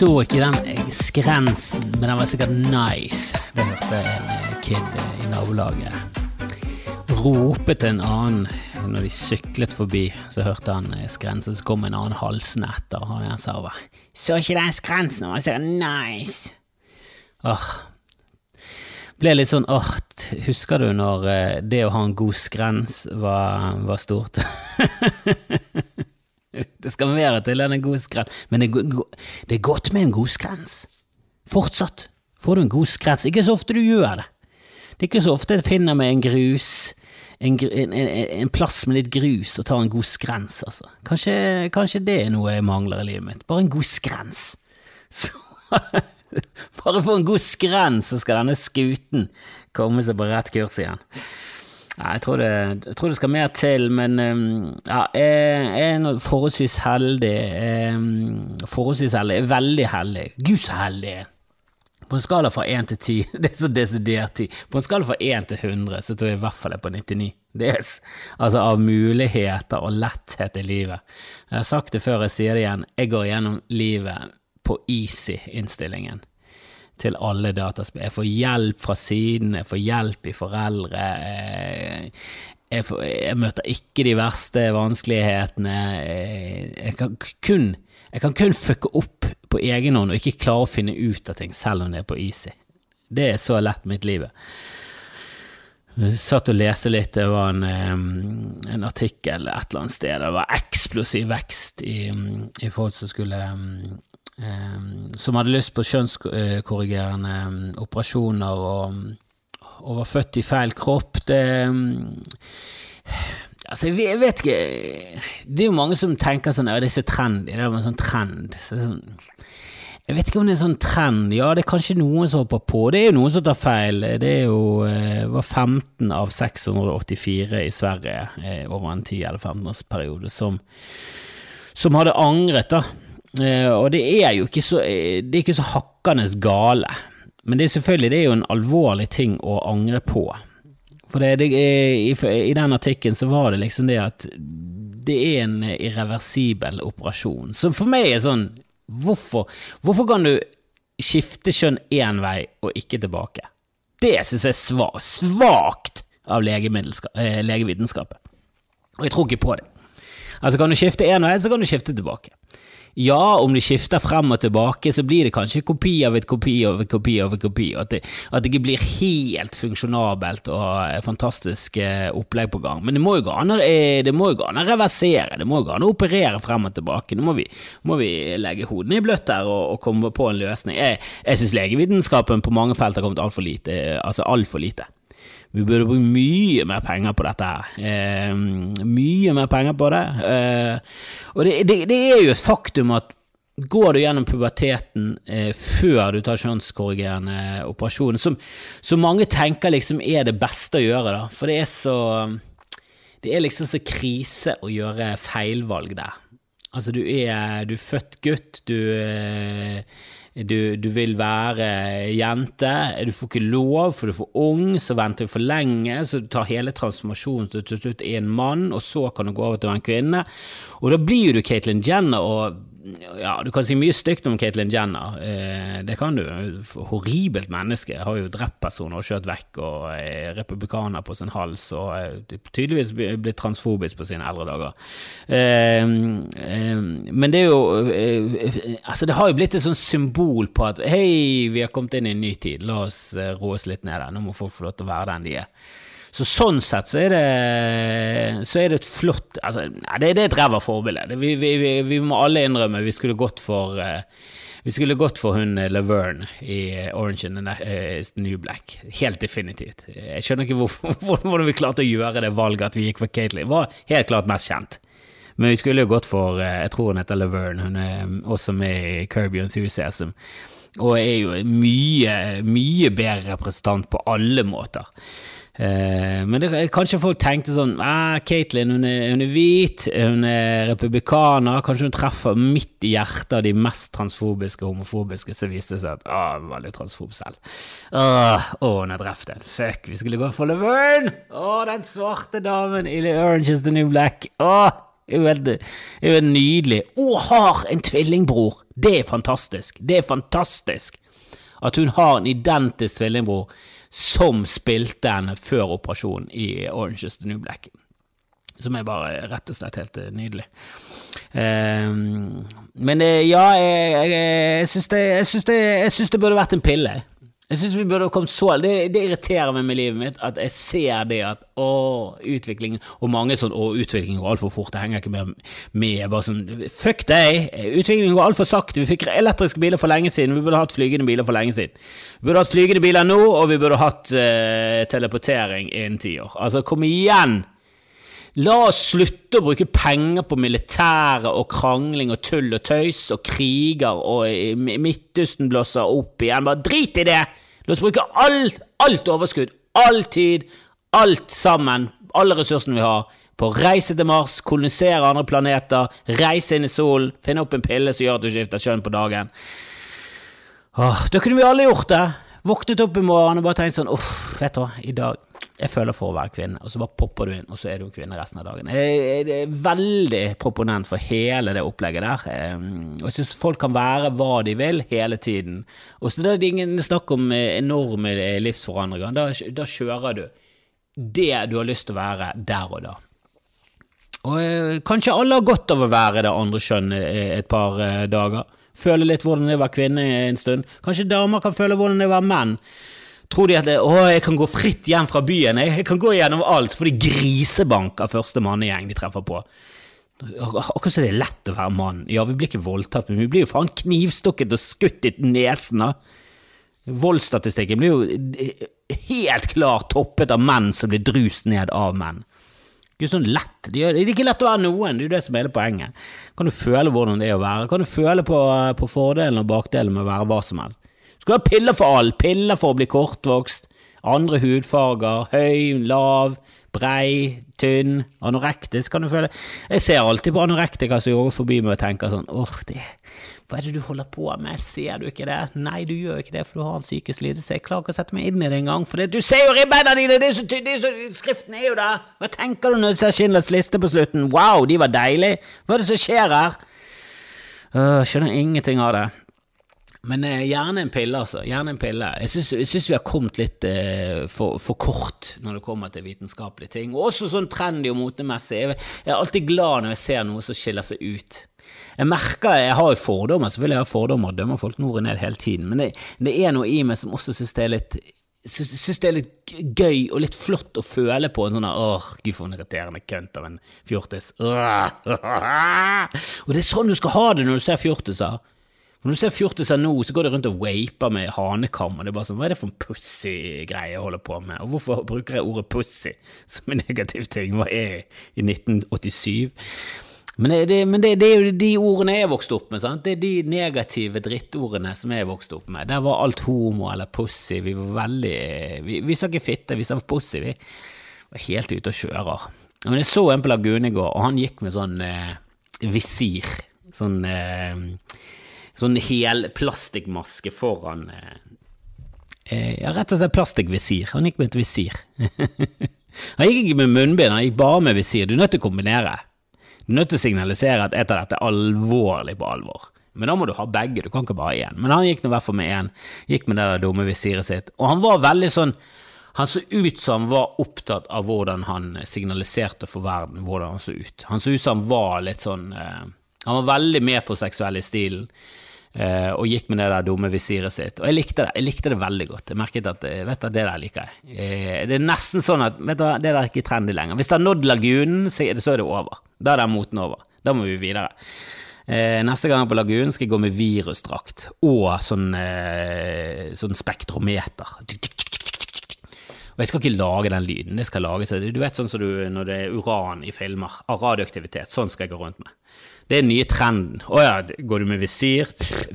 så ikke den skrensen, men den var sikkert nice. Det hørte en eh, kid eh, i nabolaget rope til en annen når de syklet forbi. Så hørte han eh, skrensen, så kom en annen halsende etter. Og han sa bare 'Så ikke den skrensen, den var sikkert nice'. Åh. Ble litt sånn åh, husker du når det å ha en god skrens var, var stort? det skal mer til en god skrens, men det, det er godt med en god skrens. Fortsatt får du en god skrens. Ikke så ofte du gjør det. Det er ikke så ofte jeg finner meg en grus, en, en, en plass med litt grus og tar en god skrens, altså. Kanskje, kanskje det er noe jeg mangler i livet mitt. Bare en god skrens. Så, bare få en god skrens, så skal denne skuten komme seg på rett kurs igjen. Nei, jeg tror, det, jeg tror det skal mer til, men um, ja, jeg, jeg er forholdsvis heldig. Um, forholdsvis heldig. Er veldig heldig. Gud, så heldig jeg er. På en skala fra 1 til 10, det er så desidert 10, på en skala fra 1 til 100, så tror jeg i hvert fall jeg er på 99. Det er, altså av muligheter og letthet i livet. Jeg har sagt det før, jeg sier det igjen, jeg går gjennom livet på easy-innstillingen til alle dataspill. Jeg får hjelp fra siden, jeg får hjelp i foreldre. eh, Jeg, får, jeg møter ikke de verste vanskelighetene. eh, Jeg kan kun, jeg kan kun fucke opp på egen hånd og ikke klare å finne ut av ting, selv om det er på easy. Det er så lett mitt liv. Jeg satt og leste litt, det var en, eh, en artikkel et eller annet sted, det var eksplosiv vekst i, i folk som skulle eh, Som hadde lyst på kjønnskorrigerende eh, operasjoner og, og var født i feil kropp. Det Altså, jeg vet- ikke Det er jo mange som tenker sånn Ja, det er så trendy, det er en sånn trend. Så sånn, jeg vet ikke om det er en sånn trend. Ja, det er kanskje noen som hopper på. Det er jo noen som tar feil. Det er jo eh, var 15 av 684 i Sverige eh, over en 10- eller 15-årsperiode som, som hadde angret, da. Eh, og det er jo ikke så, eh, det er ikke så hakkende gale. Men det er selvfølgelig det er jo en alvorlig ting å angre på. For det, det, i, I den artikkelen så var det liksom det at det er en irreversibel operasjon. Så for meg er sånn Hvorfor, hvorfor kan du skifte kjønn én vei og ikke tilbake? Det syns jeg er sva- svakt av eh, legevitenskapen. Og jeg tror ikke på det. Altså Kan du skifte én vei, så kan du skifte tilbake. Ja, om du skifter frem og tilbake, så blir det kanskje kopi av et kopi av et kopi av et kopi, at det, at det ikke blir helt funksjonabelt og fantastisk eh, opplegg på gang. Men eh, det må jo gå an å reversere, det må jo gå an å operere frem og tilbake. Nå må vi, må vi legge hodene i bløtt der og, og komme på en løsning. Jeg, jeg syns legevitenskapen på mange felt har kommet altfor lite, altså altså altfor lite. Vi burde bruke mye mer penger på dette her. Eh, mye mer penger på det. Eh, og det, det, det er jo et faktum at går du gjennom puberteten eh, før du tar kjønnskorrigerende operasjon, som, som mange tenker liksom er det beste å gjøre, da. For det er så Det er liksom så krise å gjøre feilvalg der. Altså, du er, du er født gutt, du eh, du, du vil være jente, du får ikke lov, for du er for ung, så venter du for lenge, så du tar hele transformasjonen til til slutt er en mann, og så kan du gå over til å være en kvinne. Og da blir du Caitlyn Jenner, og ja, du kan si mye stygt om Caitlyn Jenner, eh, det kan du. Horribelt menneske, har jo drept personer og kjørt vekk, og er republikaner på sin hals, og er tydeligvis blitt transfobisk på sine eldre dager. Eh, eh, men det er jo eh, Altså, det har jo blitt et sånn symbol på at hei, vi har kommet inn i en ny tid, la oss eh, roe oss litt ned der, nå må folk få lov til å være den de er. Så sånn sett så er det, så er det et flott altså, det, det er et ræva forbilde. Vi, vi, vi, vi må alle innrømme vi skulle gått for eh, vi skulle gått for hun eh, Laverne i eh, Orange and the New Black. Helt definitivt. Jeg skjønner ikke hvorfor, hvordan vi klarte å gjøre det valget at vi gikk for Katelyn. Var helt klart mest kjent. Men vi skulle jo gått for Jeg tror hun heter Laverne. Hun er mm, også med i Kirby Enthusiasm. Og er jo mye, mye bedre representant på alle måter. Eh, men det, kanskje folk tenkte sånn ah, Caitlyn hun, hun er hvit, hun er republikaner. Kanskje hun treffer midt i hjertet av de mest transfobiske homofobiske. Så viste det seg at ah, hun var litt transfob selv. Åh, åh, hun har drept en. Fuck, vi skulle gå for Laverne! Å, den svarte damen i The Orange is the New Black. Åh, det er jo nydelig. Og har en tvillingbror! Det er fantastisk. Det er fantastisk at hun har en identisk tvillingbror som spilte henne før operasjonen i Orange is the New Black. Som er bare rett og slett helt eh, nydelig. Um, men eh, ja, jeg, jeg, jeg syns det, det, det, burde vært en pille. Jeg synes vi burde kommet så det, det, irriterer meg med livet mitt at jeg ser det at å, utvikling Og mange sånn å, utvikling går altfor fort, jeg henger ikke med. med bare sånn, Fuck deg! Utviklingen går altfor sakte. Vi fikk elektriske biler for lenge siden, vi burde hatt flygende biler for lenge siden. Vi burde hatt flygende biler nå, og vi burde hatt uh, teleportering innen ti år. Altså, kom igjen! La oss slutte å bruke penger på militæret og krangling og tull og tøys og kriger og Midtøsten blåser opp igjen. Bare drit i det! La oss bruke alt, alt overskudd, all tid, alt sammen, alle ressursene vi har, på å reise til Mars, kolonisere andre planeter, reise inn i solen, finne opp en pille som gjør at du skifter kjønn på dagen. Åh, da kunne vi alle gjort det. Våknet opp i morgen og bare tenkt sånn Uff, vet du hva, i dag jeg føler for å være kvinne, og så bare popper du inn, og så er du kvinne resten av dagen. Jeg er veldig proponent for hele det opplegget der. Og jeg syns folk kan være hva de vil hele tiden. Og så da er det ingen snakk om enorme livsforandringer. Da, da kjører du det du har lyst til å være der og da. Og eh, kanskje alle har godt av å være det andre kjønnet et par eh, dager. Føle litt hvordan det er å være kvinne en stund. Kanskje damer kan føle hvordan det er å være menn. Tror de at det, å, jeg kan gå fritt hjem fra byen, jeg, jeg kan gå gjennom alt, for de grisebanker første mannegjeng de treffer på. Akkurat som det er lett å være mann. Ja, vi blir ikke voldtatt, men vi blir jo faen knivstukket og skutt i nesen, da. Voldsstatistikken blir jo helt klart toppet av menn som blir drust ned av menn. Det er sånn lett. Det er ikke lett å være noen, det er jo det som er hele poenget. Kan du føle hvordan det er å være? Kan du føle på, på fordelen og bakdelen med å være hva som helst? Skal ha piller for alt. Piller for å bli kortvokst, andre hudfarger, høy, lav, brei, tynn, anorektisk, kan du føle. Jeg ser alltid på anorektikere som går forbi meg og tenker sånn åh, det hva er det du holder på med, ser du ikke det? Nei, du gjør ikke det, for du har en psykisk lidelse. Jeg klarer ikke å sette meg inn i det engang, for det, du ser jo ribbeina dine, det er så tydelig, skriften er jo der. Hva tenker du når du ser Schindlers liste på slutten? Wow, de var deilige. Hva er det som skjer her? Uh, skjønner ingenting av det. Men eh, gjerne en pille, altså. Gjerne en pille. Jeg syns vi har kommet litt eh, for, for, kort når det kommer til vitenskapelige ting. Og også sånn trendy og motemessig. Jeg, jeg, er alltid glad når jeg ser noe som skiller seg ut. Jeg merker, jeg har jo fordommer, selvfølgelig har jeg fordommer og dømmer folk nord og ned hele tiden, men det, det er noe i meg som også syns det er litt Syns det er litt gøy og litt flott å føle på en sånn åh, gud for en irriterende kønt av en fjortis. Og det er sånn du skal ha det når du ser fjortiser. Når du ser fjortiser nå, så går de rundt og vaper med hanekam, og det er bare sånn, hva er det for en pussy-greie jeg holder på med, og hvorfor bruker jeg ordet pussy som en negativ ting, hva er i 1987? Men, det, men det, det, er jo de ordene jeg vokste vokst opp med, sant? det er de negative drittordene som jeg vokste vokst opp med. Der var alt homo eller pussy, vi var veldig Vi, vi sa ikke fitte, vi sa pussy, vi var helt ute og kjører. Men jeg så en på Lagune i går, og han gikk med sånn eh, visir, sånn eh, sånn hel plastikkmaske foran eh, eh, Ja, rett og slett plastikkvisir. Han gikk med et visir. han gikk ikke med munnbind, han gikk bare med visir. Du er nødt til å kombinere. Du er nødt til å signalisere at et av dette er alvorlig på alvor. Men da må du ha begge, du kan ikke bare én. Men han gikk nå i hvert fall med én. Gikk med det der dumme visiret sitt. Og han var veldig sånn Han så ut som han var opptatt av hvordan han signaliserte for verden hvordan han så ut. Han så ut som han var litt sånn eh, Han var veldig metroseksuell i stilen. Uh, og gikk med det der dumme visiret sitt. Og jeg likte det jeg likte det veldig godt. Jeg merket at eh, vet du, det der liker jeg. Uh, det er nesten sånn at vet du, det der er ikke trendy lenger. Hvis det har nådd lagunen, så er det over. Da er den moten over. Da må vi videre. Neste gang på lagunen skal jeg gå med virusdrakt og sånn, sånn spektrometer. Og jeg skal ikke lage den lyden. Det skal lages, du vet sånn som du, når det er uran i filmer, av radioaktivitet. Sånn skal jeg gå rundt med. Det er den nye trenden. Å ja, går du med visir?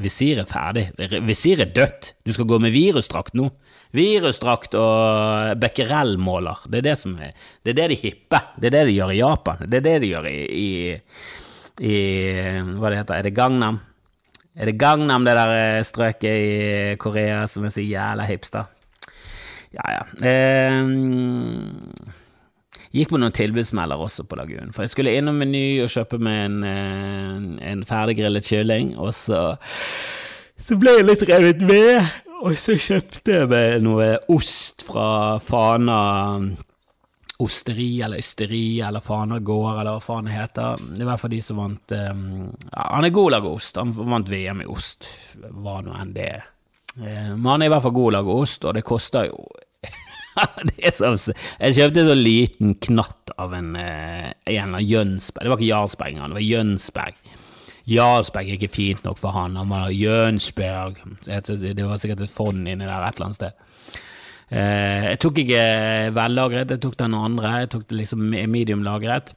Visir er ferdig. Visir er dødt. Du skal gå med virusdrakt nå. Virusdrakt og becquerel-måler. Det er det som er Det er det de hipper. Det er det de gjør i Japan. Det er det de gjør i, i, i Hva det heter Er det Gangnam? Er det Gangnam, det der eh, strøket i Korea som er så jævla hipster? Ja, ja. Eh, Gikk på noen tilbudsmelder også på Lagunen. for jeg skulle innom Meny og kjøpe meg en, eh, en ferdiggrillet kylling, og så, så ble jeg litt revet med, og så kjøpte jeg noe ost fra Fana osteri eller ysteri eller Fana gård, eller hva faen det heter. Det er i hvert fall de som vant um, ja, Han er god til å lage ost. Han vant VM i ost, hva nå enn det er. Uh, men han er i hvert fall god til å lage ost, og det koster jo som, jeg kjøpte en så liten knatt av en, uh, en av Jønsberg. Det var ikke Jarlsberg engang, det var Jønsberg. Jarlsberg er ikke fint nok for han, han var Jønsberg. Det var sikkert et fond inni der et eller annet sted. Uh, jeg tok ikke vellagret, jeg tok den andre. Jeg tok det liksom medium-lagret.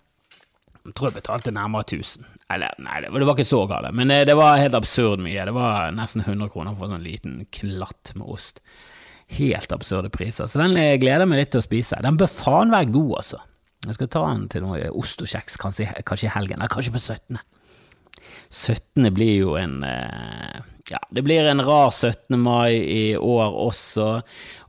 Jeg tror jeg betalte nærmere 1000. Eller, nei, det var, ikke så galt, men det, var helt absurd mye. Det var nesten 100 kroner for en sånn liten klatt med ost. Helt absurde priser. Så den gleder jeg meg litt til å spise. Den bør faen være god, altså. Jeg skal ta den til noe ost og kjeks, kanskje, kanskje i helgen. Eller kanskje på 17. 17. blir jo en eh, Ja, det blir en rar 17. mai i år også.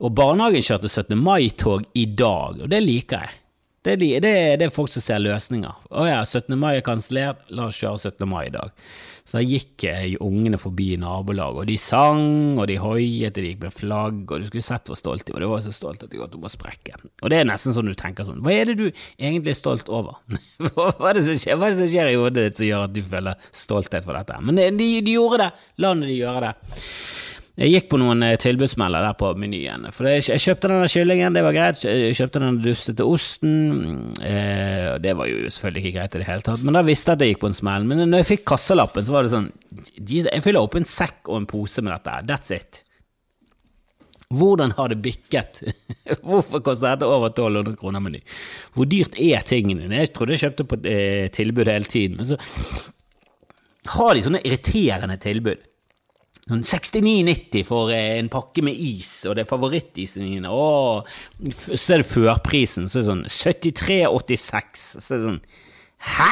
Og barnehagen kjørte 17. mai-tog i dag, og det liker jeg. Det, det, det, er folk som ser løsninger. Å ja, 17. mai er kansellert, la oss kjøre 17. mai i dag. Så da gikk ungene forbi nabolaget, og de sang, og de hoiet, og de gikk med flagg, og du skulle sett hvor stolt de var. De var så stolt at de holdt på å sprekke. Og det er nesten sånn du tenker sånn, hva er det du egentlig er stolt over? hva, er det som skjer, hva er det som skjer i hodet ditt som gjør at du føler stolthet for dette? Men de, de gjorde det, la de gjøre det. Jeg gikk på noen eh, tilbudsmelder der på menyen. For jeg, kjøpte denne kyllingen, det var greit. Jeg kjøpte den dustete osten. Eh, det var jo selvfølgelig ikke greit i det hele tatt, men da visste jeg at jeg gikk på en smell. Men når jeg fikk kassalappen, så var det sånn Jeg fyller opp en sekk og en pose med dette. That's it. Hvordan har det bikket? Hvorfor koster dette over 1200 kroner meny? Hvor dyrt er tingene? Jeg trodde jeg kjøpte på eh, tilbud hele tiden, men så har de sånne irriterende tilbud. 69,90 for eh, en pakke med is, og det er favorittisen din. Åh, så er det førprisen, så er det sånn 73,86. Så er det sånn Hæ?!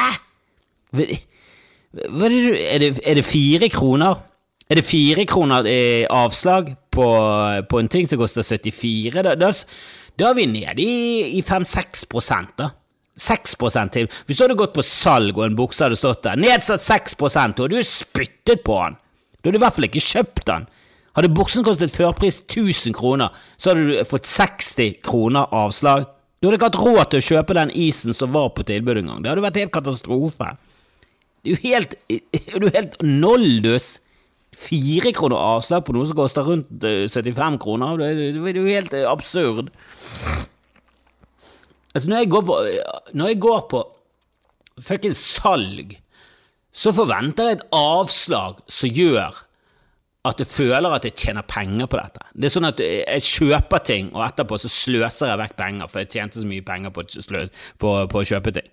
Hva, er, det, er, det, er det fire kroner? Er det fire kroner eh, avslag på, på, en ting som koster 74? Da, da, da er vi nede i, i 5-6 da. 6 til. Hvis du hadde gått på salg og en bukse hadde stått der, nedsatt 6 og du spyttet på den du hadde i hvert fall ikke kjøpt den. Hadde buksen kostet førpris 1000 kroner, så hadde du fått 60 kroner avslag. Du hadde ikke hatt råd til å kjøpe den isen som var på tilbud engang. Det hadde vært helt katastrofe. Det er jo helt, er du helt noldus. Fire kroner avslag på noe som koster rundt 75 eh, kroner. Det er jo helt eh, absurd. Altså, når jeg går på Når jeg går på fuckings salg så forventer jeg et avslag som gjør at jeg føler at jeg tjener penger på dette. Det er sånn at jeg kjøper ting, og etterpå så sløser jeg vekk penger, for jeg tjente så mye penger på, på, på å kjøpe ting.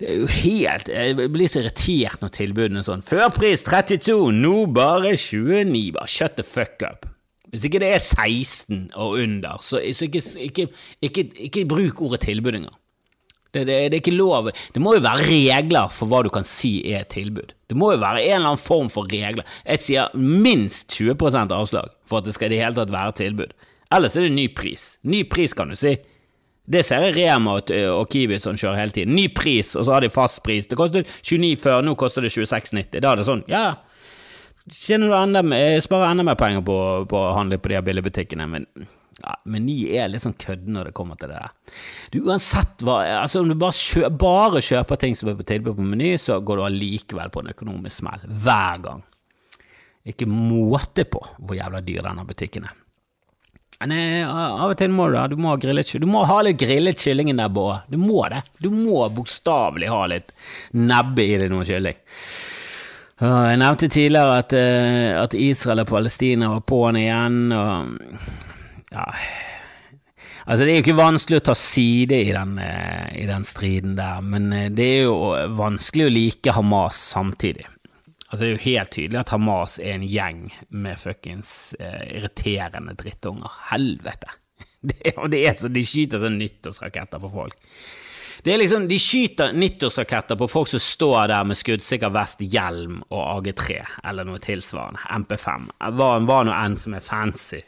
Det er jo helt Jeg blir så irritert når tilbudene er sånn. Førpris 32, nå bare 29. Bare shut the fuck up. Hvis ikke det er 16 og under, så, så ikke, ikke, ikke, ikke, bruk ordet tilbud engang. Det, det, det, er ikke lov. Det må jo være regler for hva du kan si er et tilbud. Det må jo være en eller annen form for regler. Jeg sier minst 20% avslag for at det skal i det hele tatt være tilbud. Ellers er det ny pris. Ny pris, kan du si. Det ser jeg Rema og, og Kiwi som kjører hele tiden. Ny pris, og så har de fast pris. Det kostet 29 før, nå koster det 26,90. Da er det sånn, ja Tjener du enda, sparer enda mer penger på, på å handle på de her billigbutikkene, men ja, Meny er litt sånn kødden når det kommer til det der. Du, uansett hva altså Om du bare, kjø, bare kjøper ting som er på tilbud på Meny, så går du allikevel på en økonomisk smell. Hver gang. Ikke måte på hvor jævla dyr denne butikken er. Men eh, av og til må du da, du må, du må ha litt grillet kyllingen der, òg. Du må det. Du må bokstavelig ha litt nebbe i det noe kylling. Jeg nevnte tidligere at, eh, at Israel og Palestina var på'n igjen, og ja Altså, det er jo ikke vanskelig å ta side i den, eh, i den striden der, men eh, det er jo vanskelig å like Hamas samtidig. Altså, det er jo helt tydelig at Hamas er en gjeng med fuckings eh, irriterende drittunger. Helvete! Det, og det er så, de skyter sånn nyttårsraketter på folk. Det er liksom, De skyter nyttårsraketter på folk som står der med skuddsikker vest, hjelm og AG3, eller noe tilsvarende. MP5. Hva, hva nå enn som er fancy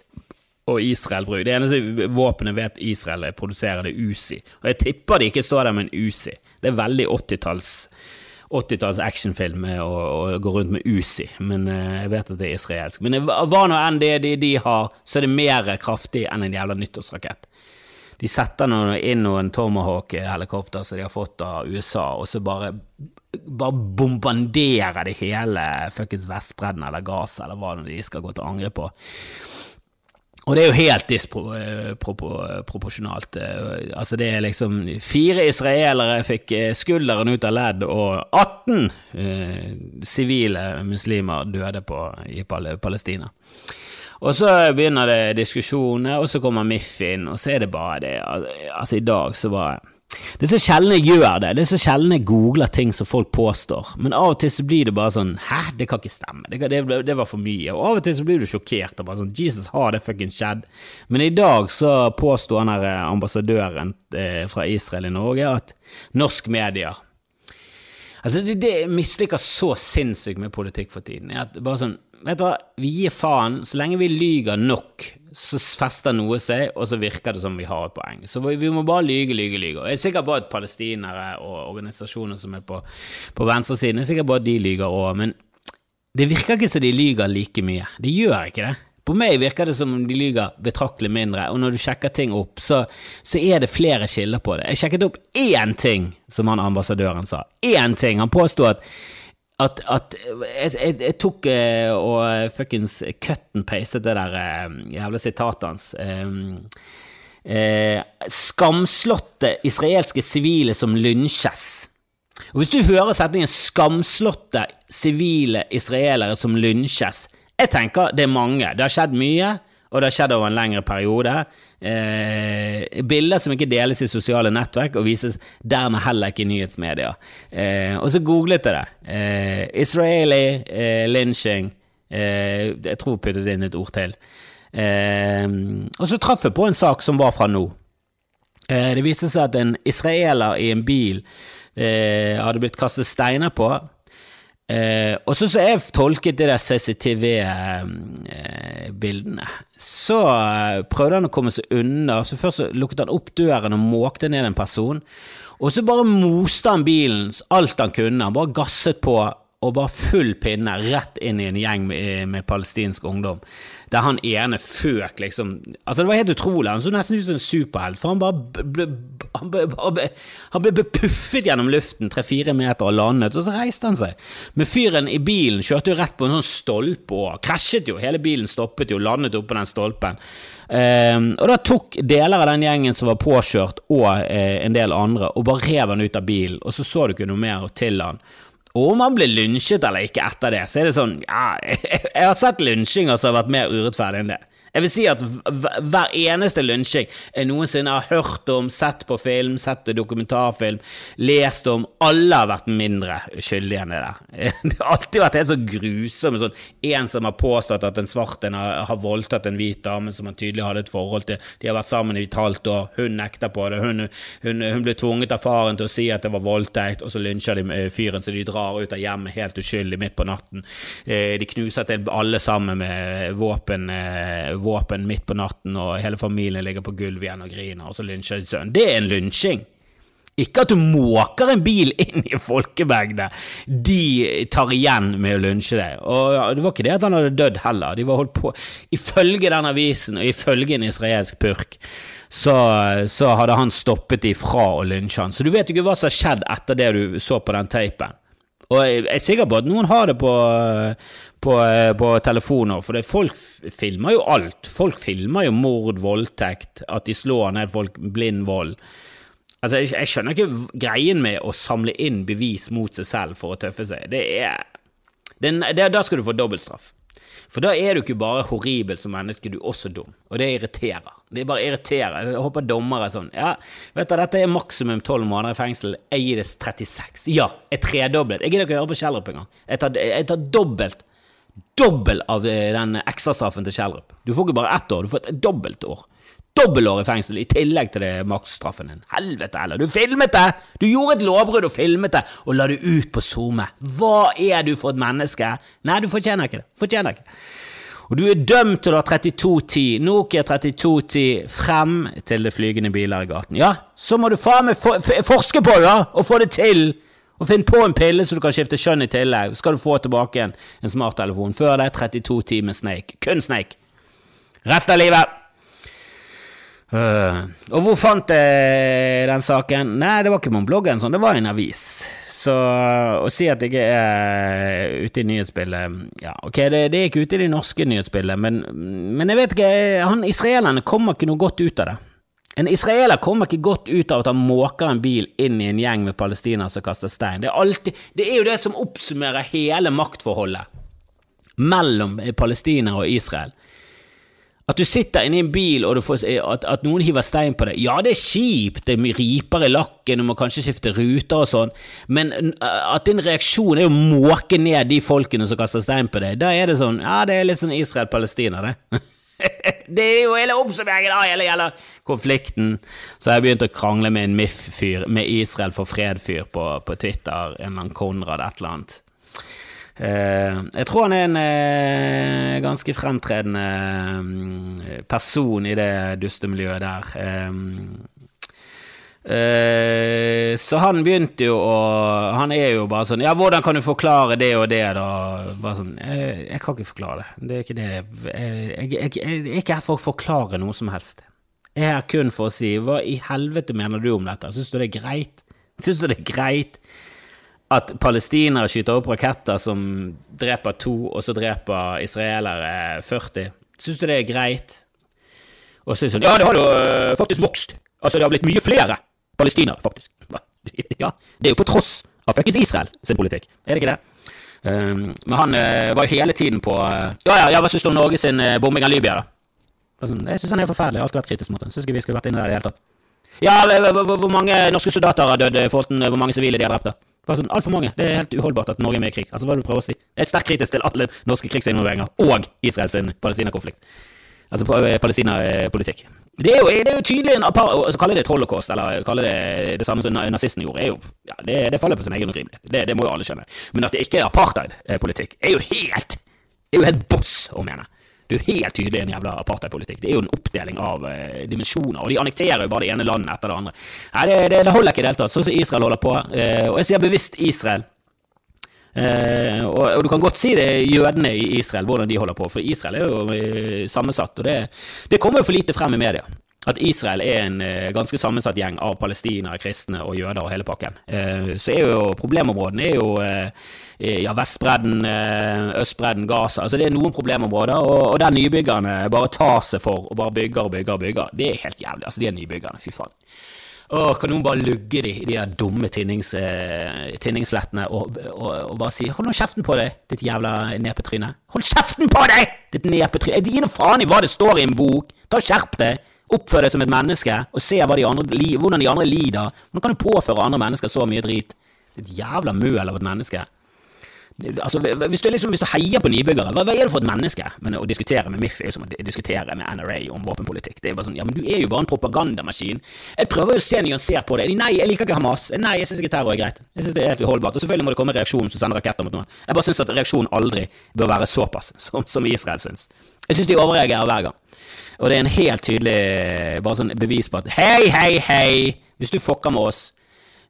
og Israel bruker. Det eneste våpenet vet Israel produserer, det er Uzi. Og jeg tipper de ikke står der med en Uzi. Det er veldig 80-talls 80-talls actionfilm å gå rundt med Uzi, men uh, jeg vet at det er israelsk. Men hva nå enn det de, de, har, så er det mer kraftig enn en jævla nyttårsrakett. De setter noe inn noen Tomahawk-helikopter som de har fått av USA, og så bare, bare bombarderer de hele fuckings Vestbredden eller Gaza eller hva de skal gå til angrep på. Og det er jo helt disproporsjonalt. Eh, eh, altså, det er liksom Fire israelere fikk eh, skulderen ut av ledd, og 18 sivile eh, muslimer døde på, i Palestina. Og så begynner det diskusjoner, og så kommer MIF inn, og så er det bare det Altså, i dag så var det er så sjelden jeg gjør det, det er så sjelden jeg googler ting som folk påstår, men av og til så blir det bare sånn Hæ, det kan ikke stemme, det, det, det var for mye. Og av og til så blir du sjokkert og bare sånn Jesus, har det fuckings skjedd? Men i dag så påsto han her eh, ambassadøren eh, fra Israel i Norge at norsk media Altså, det, det misliker så sinnssykt med politikk for tiden, er at bare sånn Vet du hva, vi gir faen. Så lenge vi lyger nok, så fester noe seg, og så virker det som vi har et poeng. Så vi må bare lyge, lyge, lyge. Og Jeg er sikker på at palestinere og organisasjoner som er på, på venstresiden, er sikker på at de lyger òg, men det virker ikke som de lyger like mye. De gjør ikke det. På meg virker det som om de lyver betraktelig mindre, og når du sjekker ting opp, så, så, er det flere kilder på det. Jeg sjekket opp én ting som han ambassadøren sa. Én ting! Han påsto at, at, at jeg, jeg, jeg, tok uh, og fuckings cut and pastet det der uh, jævla sitatet hans. Um, uh, skamslåtte israelske sivile som lynsjes. Og Hvis du hører setningen 'skamslåtte sivile israelere som lynsjes', jeg tenker det er mange. Det har skjedd mye, og det har skjedd over en lengre periode. Eh, bilder som ikke deles i sosiale nettverk, og vises dermed heller ikke i nyhetsmedia. Eh, og så googlet jeg det. Eh, Israeli eh, lynching. Eh, jeg tror jeg puttet inn et ord til. Eh, og så traff jeg på en sak som var fra nå. det viste seg at en israeler i en bil hadde blitt kastet steiner på. Eh, og så jeg tolket de der CCTV-bildene, eh, så eh, prøvde han å komme seg unna. Så Først så lukket han opp døren og måkte ned en person. Og så bare moste han bilen alt han kunne. Han bare gasset på og bare full pinne rett inn i en gjeng med, med palestinsk ungdom. Der han ene føk liksom Altså, det var helt utrolig. Han så nesten ut som en superhelt, for han bare ble, han ble, ble, han ble bepuffet gjennom luften tre-fire meter og landet, og så reiste han seg. Men fyren i bilen kjørte jo rett på en sånn stolpe og krasjet jo. Hele bilen stoppet jo, landet oppå den stolpen. Um, og da tok deler av den gjengen som var påkjørt, og uh, en del andre, og bare rev han ut av bilen, og så så du ikke noe mer til han. Og om han blir lynsjet eller ikke etter det, så er det sånn Ja, jeg har sett lynsjinger som har vært mer urettferdig enn det. Jeg vil si at hver eneste lunsjing jeg noensinne har hørt om, sett på film, sett dokumentarfilm, lest om, alle har vært mindre skyldige enn det der. Det har alltid vært helt så grusomt. Sånn, en som har påstått at en svart en har, har voldtatt en hvit dame som han tydelig hadde et forhold til. De har vært sammen i et halvt år, hun nekter på det. Hun, hun, hun ble tvunget av faren til å si at det var voldtekt, og så lynsjer de fyren så de drar ut av hjemmet helt uskyldig midt på natten. Eh, de knuser til alle sammen med våpen eh, våpen midt på natten, og hele familien ligger på gulvet igjen og griner, og så lynsjer de sønnen. Det er en lynsjing. Ikke at du måker en bil inn i folkemengde. De tar igjen med å lunsje deg. Og det var ikke det at han hadde dødd heller. De var holdt på Ifølge den avisen, og ifølge en israelsk purk, så, så hadde han stoppet de fra å lynsje han. Så du vet ikke hva som har skjedd etter det du så på den teipen. Og jeg er sikker på at noen har det på, på, på telefoner, for det, folk filmer jo alt. Folk filmer jo mord, voldtekt, at de slår ned folk, blind vold. Altså, jeg, jeg, skjønner ikke greien med å samle inn bevis mot seg selv for å tøffe seg. Det er, det, det, Da skal du få dobbeltstraff. For da er du ikke bare horribel som menneske, du er også dum. Og det irriterer. Det bare irriterer. Jeg håper dommere er sånn Ja, vet du, dette er maksimum tolv måneder i fengsel. Jeg gir det 36. Ja, jeg tredoblet. Jeg gidder ikke å høre på Kjellrup engang. Jeg jeg tar dobbelt. Dobbel av eh, den ekstrastraffen til Kjellrup. Du får ikke bare ett år, du får et dobbelt år Dobbelår i fengsel i tillegg til det maksstraffen din. Helvete heller, du filmet det! Du gjorde et lovbrudd og filmet det, og la det ut på SoMe. Hva er du for et menneske? Nei, du fortjener ikke det. Fortjener ikke. Og du er dømt til å ha 3210, Nokia 3210, frem til det flygende biler i gaten. Ja, så må du faen meg for, forske på det, da, og få det til! Og finn på en pille så du kan skifte kjønn i tillegg. Så skal du få tilbake en, en smarttelefon. Før det 32 timer Snake. Kun Snake. Resten av livet! Uh, og hvor fant jeg den saken? Nei, det var ikke på bloggen, sånn. det var en avis. Så å si at jeg er ute i nyhetsbildet Ja, ok, det, det, er ikke ute i det norske nyhetsbildet, men, men jeg vet ikke han, Israelerne kommer ikke noe godt ut av det. En israeler kommer ikke godt ut av at han måker en bil inn i en gjeng med palestinere som kaster stein. Det er, alltid, det er jo det som oppsummerer hele maktforholdet mellom palestinere og Israel. At du sitter inni en bil og får, at, at, noen hiver stein på deg. Ja, det er kjipt, det er riper i lakken, du må kanskje skifte ruter og sånn, men at din reaksjon er å måke ned de folkene som kaster stein på deg, da er det sånn Ja, det er litt sånn Israel-Palestina, det. det er jo hele oppsummeringen av hele, hele konflikten. Så jeg begynte å krangle med en MIF-fyr, med Israel for fred-fyr, på, på, Twitter. En eller annen Konrad et eller annet. Uh, jeg tror han er en uh, ganske fremtredende um, person i det dustemiljøet der. Um, uh, så han begynte jo å Han er jo bare sånn Ja, hvordan kan du forklare det og det, da? Bare sånn Jeg, jeg kan ikke forklare det. Det er ikke det jeg, jeg, jeg, jeg er ikke her for å forklare noe som helst. Jeg er her kun for å si Hva i helvete mener du om dette? Syns du det er greit? Syns du det er greit? at palestinere skyter opp raketter som dreper to, og så dreper israelere 40. Syns du det er greit? Og så er det sånn Ja, det har jo faktisk vokst. Altså, det har blitt mye flere palestinere, faktisk. Ja, det er jo på tross av fuckings Israel sin politikk, er det ikke det? Um, men han uh, var jo hele tiden på uh, Ja, ja, ja hva syns du om Norge sin uh, bombing av Libya, da? Jeg syns han er forferdelig. Jeg har alltid vært kritisk mot ham. Syns ikke vi skulle vært inne der i det hele tatt. Ja, hvor mange norske soldater har dødd? i forhold til Hvor mange sivile de har drept? da? Bare Altfor mange. Det er helt uholdbart at Norge er med i krig. Altså, hva er det du prøver å si? Jeg er sterkt kritisk til alle norske krigsinvolveringer og Israels Palestina-konflikt. Altså palestinapolitikk. Palestina-politikk. Det er jo, det er jo tydelig en apar... Altså, kalle det et holocaust, eller kalle det det samme som nazistene gjorde, er jo ja, det, det, faller på sin egen urimelighet. Det, det, må jo alle skjønne. Men at det ikke er apartheid-politikk, er jo helt er jo helt boss å mene. Det er jo helt tydelig en jævla apartheidpolitikk. Det er jo en oppdeling av eh, dimensjoner, og de annekterer jo bare det ene landet etter det andre. Nei, det, det, det holder ikke i det hele tatt, sånn som Israel holder på. Eh, og jeg sier bevisst Israel. Uh, og, og, du kan godt si det jødene i Israel, hvordan de holder på, for Israel er jo sammensatt, og det, det kommer jo for lite frem i media at Israel er en eh, ganske sammensatt gjeng av palestinere, kristne og jøder og hele pakken. Uh, så er jo problemområdene er jo uh, ja, Vestbredden, Østbredden, Gaza. Altså det er noen problemområder, og, og der nybyggerne bare tar seg for og bare bygger og bygger og bygger. Det er helt jævlig. Altså, de er nybyggerne. Fy faen. Åh, kan noen bare lugge de, de der dumme tinnings, tinningsflettene og, og, og, bare si 'hold nå kjeften på deg, ditt jævla nepetryne'. Hold kjeften på deg, ditt nepetryne! Gi nå faen i hva det står i en bok! Ta Skjerp deg! Oppfør deg som et menneske og se de andre, hvordan de andre lider. Hvordan kan du påføre andre mennesker så mye drit? Ditt jævla møl av et menneske. Altså, hvis, du liksom, hvis du heier på nybyggere, hva, hva, er det for et menneske? Men Å diskutere med MIF er jo som å diskutere med NRA om våpenpolitikk. Det er bare sånn, ja, men Du er jo bare en propagandamaskin. Jeg prøver jo å se nyansert på det. Nei, jeg liker ikke Hamas. Nei, jeg syns ikke terror er greit. Jeg synes det er helt uholdbart. Og selvfølgelig må det komme reaksjon som sender raketter mot noen. Jeg bare syns at reaksjonen aldri bør være såpass som, som Israel syns. Jeg syns de overreagerer hver gang. Og det er en helt tydelig bare sånn bevis på at hei, hei, hei, hvis du fucker med oss,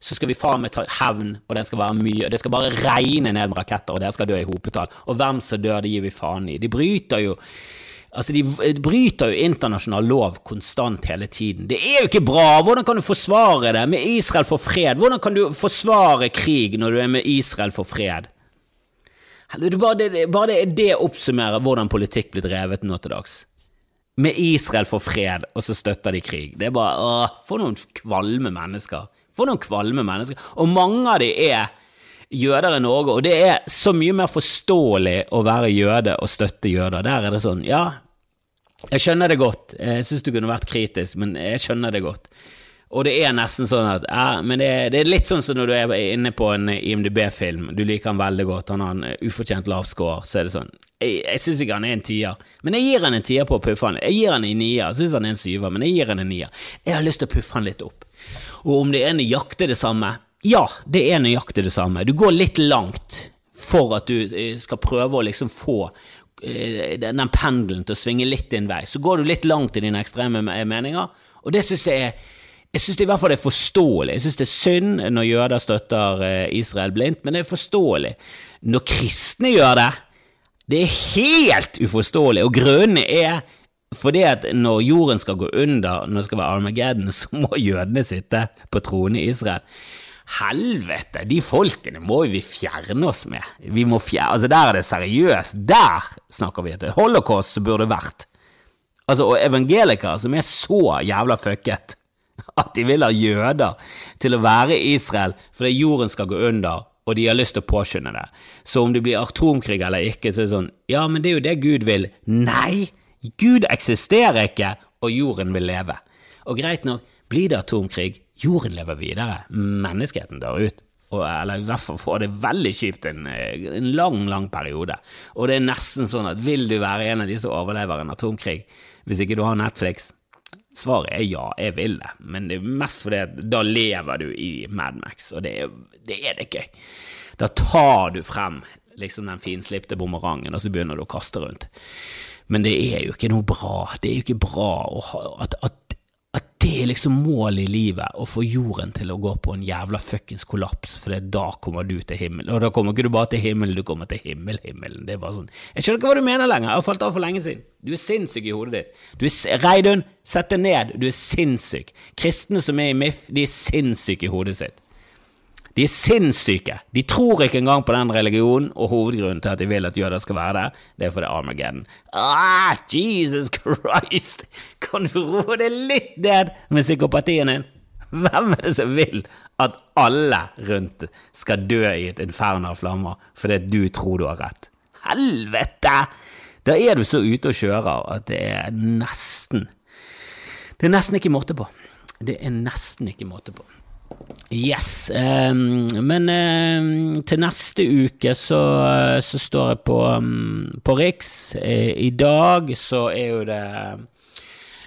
så skal vi faen meg ta hevn, og den skal være mye. Det skal bare regne ned med raketter, og dere skal dø i hopetall. Og hvem som dør, det gir vi faen i. De bryter jo Altså, De bryter jo internasjonal lov konstant hele tiden. Det er jo ikke bra! Hvordan kan du forsvare det med Israel for fred? Hvordan kan du forsvare krig når du er med Israel for fred? Bare det, bare det, det oppsummerer hvordan politikk blir drevet nå til dags med Israel for fred, og så støtter de krig. Det er bare åh, For noen kvalme mennesker. For noen kvalme mennesker. Og mange av de er jøder i Norge, og det er så mye mer forståelig å være jøde og støtte jøder. Der er det sånn, ja, jeg skjønner det godt. Jeg syns du kunne vært kritisk, men jeg skjønner det godt. Og det er nesten sånn at ja, men det, det, er litt sånn som når du er inne på en IMDb-film, du liker han veldig godt, han har en ufortjent lav score, så er det sånn Jeg, jeg syns ikke han er en tier, men jeg gir han en tier på å puffe han. Jeg gir han en nier, syns han er en syver, men jeg gir han en nier. Jeg har lyst til å puffe han litt opp. Og om det er nøyaktig det samme Ja, det er nøyaktig det samme. Du går litt langt for at du eh, skal prøve å liksom få eh, den pendelen til å svinge litt din vei. Så går du litt langt i dine ekstreme meninger, og det syns jeg er jeg syns i hvert fall det er forståelig. Jeg syns det er synd når jøder støtter eh, Israel blindt, men det er forståelig. Når kristne gjør det, det er helt uforståelig, og grunnen er fordi at når jorden skal gå under, når det skal være Armageddon, så må jødene sitte på tronen i Israel. Helvete, de folkene må vi fjerne oss med. Vi må fjerne, altså Der er det seriøst. Der snakker vi etter holocaust burde vært. Altså, Og evangelikere som er så jævla fucket at de vil ha jøder til å være i Israel fordi jorden skal gå under, og de har lyst til å påskynde det. Så om det blir atomkrig eller ikke, så er det sånn Ja, men det er jo det Gud vil. Nei! Gud eksisterer ikke, og jorden vil leve. Og greit nok, blir det atomkrig, jorden lever videre, menneskeheten dør ut. Og, eller i hvert fall får det veldig kjipt en, en, lang, lang periode. Og det er nesten sånn at vil du være en av de som overlever en atomkrig hvis ikke du har Netflix? Svaret er ja, jeg vil det, men det er mest fordi at da lever du i Madmax, og det er, det er det gøy. Da tar du frem liksom den finslipte bumerangen, og så begynner du å kaste rundt. Men det er jo ikke noe bra. Det er jo ikke bra at, at det er liksom målet i livet, å få jorden til å gå på en jævla fuckings kollaps, for da kommer du til himmelen. Og da kommer ikke du bare til himmelen, du kommer til himmel, himmelen. Det er bare sånn Jeg skjønner ikke hva du mener lenger, jeg har falt av for lenge siden. Du er sinnssyk i hodet ditt. Du er, Reidun, sett deg ned, du er sinnssyk. Kristne som er i MIF, de er sinnssyke i hodet sitt. De er sinnssyke. De tror ikke engang på den religionen, og hovedgrunnen til at de vil at jøder skal være der, det er fordi Armageddon. Ah, Jesus Christ! Kan du roe deg litt ned med psykopatien din? Hvem er det som vil at alle rundt skal dø i et inferno av flammer fordi du tror du har rett? Helvete! Da er du så ute og kjører at det er nesten Det er nesten ikke måte på. Det er nesten ikke måte på. Yes. Um, men um, til neste uke så, så står jeg på, um, på Riks. I, I dag så er jo det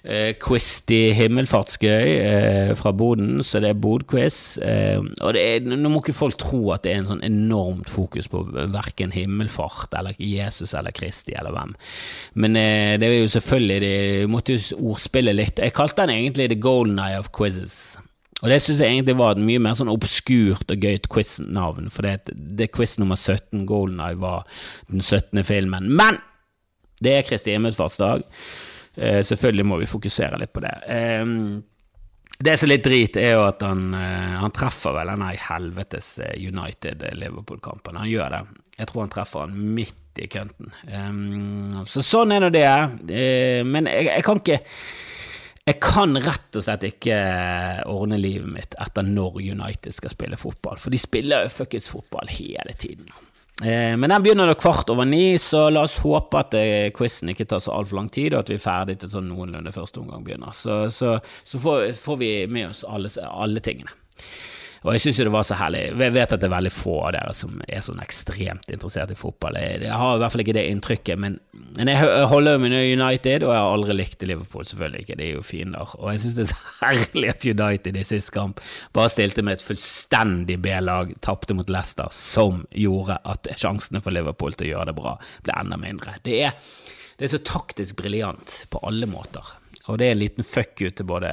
uh, quiz i himmelfartsgøy uh, fra Boden, så det er Bodquiz. og det er, nå må ikke folk tro at det er en sånn enormt fokus på verken himmelfart eller Jesus eller Kristi eller hvem. Men det er jo selvfølgelig De måtte jo ordspille litt. Jeg kalte den egentlig The Golden Eye of Quizzes. Og det syns jeg egentlig var et mye mer sånn obskurt og gøyt quiz-navn, for det, det quiz nummer 17, Golden Eye, var den 17. filmen. Men det er Kristi himmelfartsdag. Eh, selvfølgelig må vi fokusere litt på det. Eh, det som er litt drit, er jo at han, eh, han treffer vel denne helvetes eh, United-Liverpool-kampen. Han gjør det. Jeg tror han treffer han midt i kønten. Um, så sånn er nå det. Uh, men jeg, jeg kan ikke jeg kan rett og slett ikke eh, ordne livet mitt etter når United skal spille fotball, for de spiller jo fuckings fotball hele tiden. Eh, men den begynner da kvart over ni, så la oss håpe at eh, quizen ikke tar så altfor lang tid, og at vi er ferdig til sånn noenlunde første omgang begynner. Så, så, så får, får, vi med oss alle, alle tingene. Og jeg syns jo det var så herlig. Jeg vet at det er veldig få av dere som er sånn ekstremt interessert i fotball. Jeg, har i hvert fall ikke det inntrykket, men, men jeg holder jo med United, og jeg har aldri likt Liverpool, selvfølgelig ikke. Det er jo fiender. Og jeg syns det er så herlig at United i sist kamp bare stilte med et fullstendig B-lag, tapte mot Leicester, som gjorde at sjansene for Liverpool til å gjøre det bra ble enda mindre. Det er, det er så taktisk briljant på alle måter. Og det er en liten fuck you til både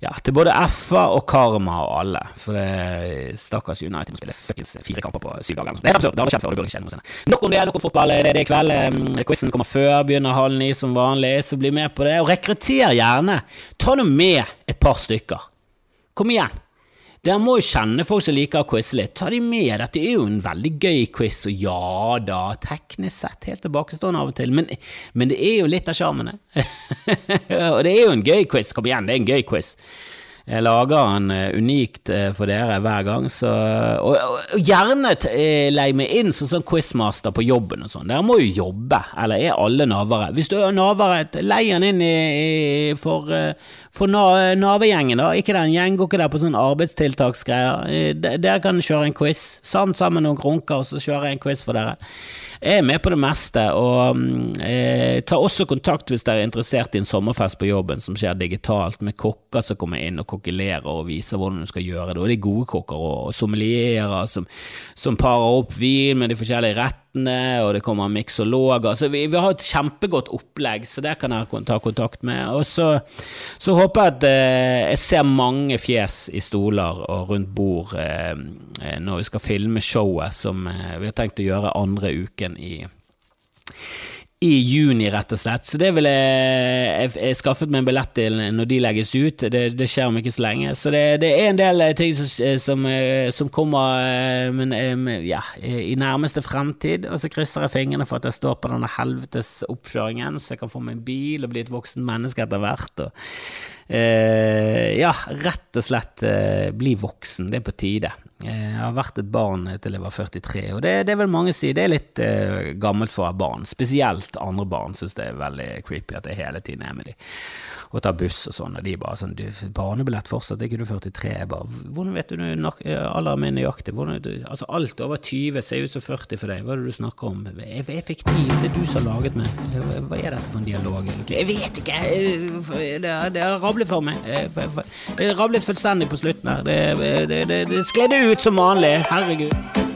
ja, til både FA og Karma og alle. For det stakkars United må spille fuckings fire kamper på syv dager. Det er absurd. Det har skjedd før. Det burde ikke skje noensinne. Nok om det. Nok om fotball. Det er det i kveld. Quizen kommer før. Begynner halv ni som vanlig, så bli med på det. Og rekrutter gjerne. Ta nå med et par stykker. Kom igjen. Dere må jo kjenne folk som liker å quize litt. Ta de med. Dette er jo en veldig gøy quiz, og ja da, teknisk sett helt tilbakestående av og til, men, men det er jo litt av sjarmen, og det er jo en gøy quiz. Kom igjen, det er en gøy quiz. Jeg lager den uh, unikt uh, for dere hver gang, så Og, og, og gjerne uh, leie meg inn som sånn quizmaster på jobben og sånn. Dere må jo jobbe, eller er alle navere? Hvis du er navere, lei den inn i, i, for, for navegjengen, da. Ikke den gjeng, går ikke der på sånn arbeidstiltaksgreier. Dere kan kjøre en quiz, sammen sammen med noen krunker, og så kjører jeg en quiz for dere. Jeg er med på det meste, og eh, ta også kontakt hvis dere er interessert i en sommerfest på jobben som skjer digitalt, med kokker som kommer inn og kokkelerer og viser hvordan du skal gjøre det. Og det er gode kokker og sommelierer som, som parer opp vin med de forskjellige rettene nettene, og det kommer miksologer. Så vi, vi har et kjempegodt opplegg, så det kan jeg ta kontakt med. Og så, så håper jeg at eh, jeg ser mange fjes i stoler og rundt bord eh, når vi skal filme showet som eh, vi har tenkt å gjøre andre uken i i juni, rett og slett. Så det vil jeg Jeg, skaffet meg en billett til når de legges ut. Det, det skjer om ikke så lenge. Så det, det er en del ting som, som, som kommer eh, men, eh, ja, i nærmeste fremtid. Og så krysser jeg fingrene for at jeg står på denne helvetes oppkjøringen, så jeg kan få meg en bil og bli et voksen menneske etter hvert. Og, eh, ja, rett og slett eh, bli voksen. Det er på tide. Jeg har vært et barn til jeg var 43, og det, det vil mange si det er litt eh, gammelt for å være barn. Spesielt andre barn syns det er veldig creepy at jeg hele tiden er med dem og tar buss og sånn, og de bare sånn du, 'Barnebillett fortsatt, er ikke du 43?' Jeg bare 'Hvordan vet du alderen min nøyaktig?' Altså, alt over 20 ser ut som 40 for deg, hva er det du snakker om? Jeg, jeg fikk tid, det er du som har laget meg. Hva er dette for en dialog, egentlig? Jeg vet ikke! Det, det har rablet for meg. Det rablet fullstendig på slutten her. Det, det, det, det skled ut som vanlig. Herregud.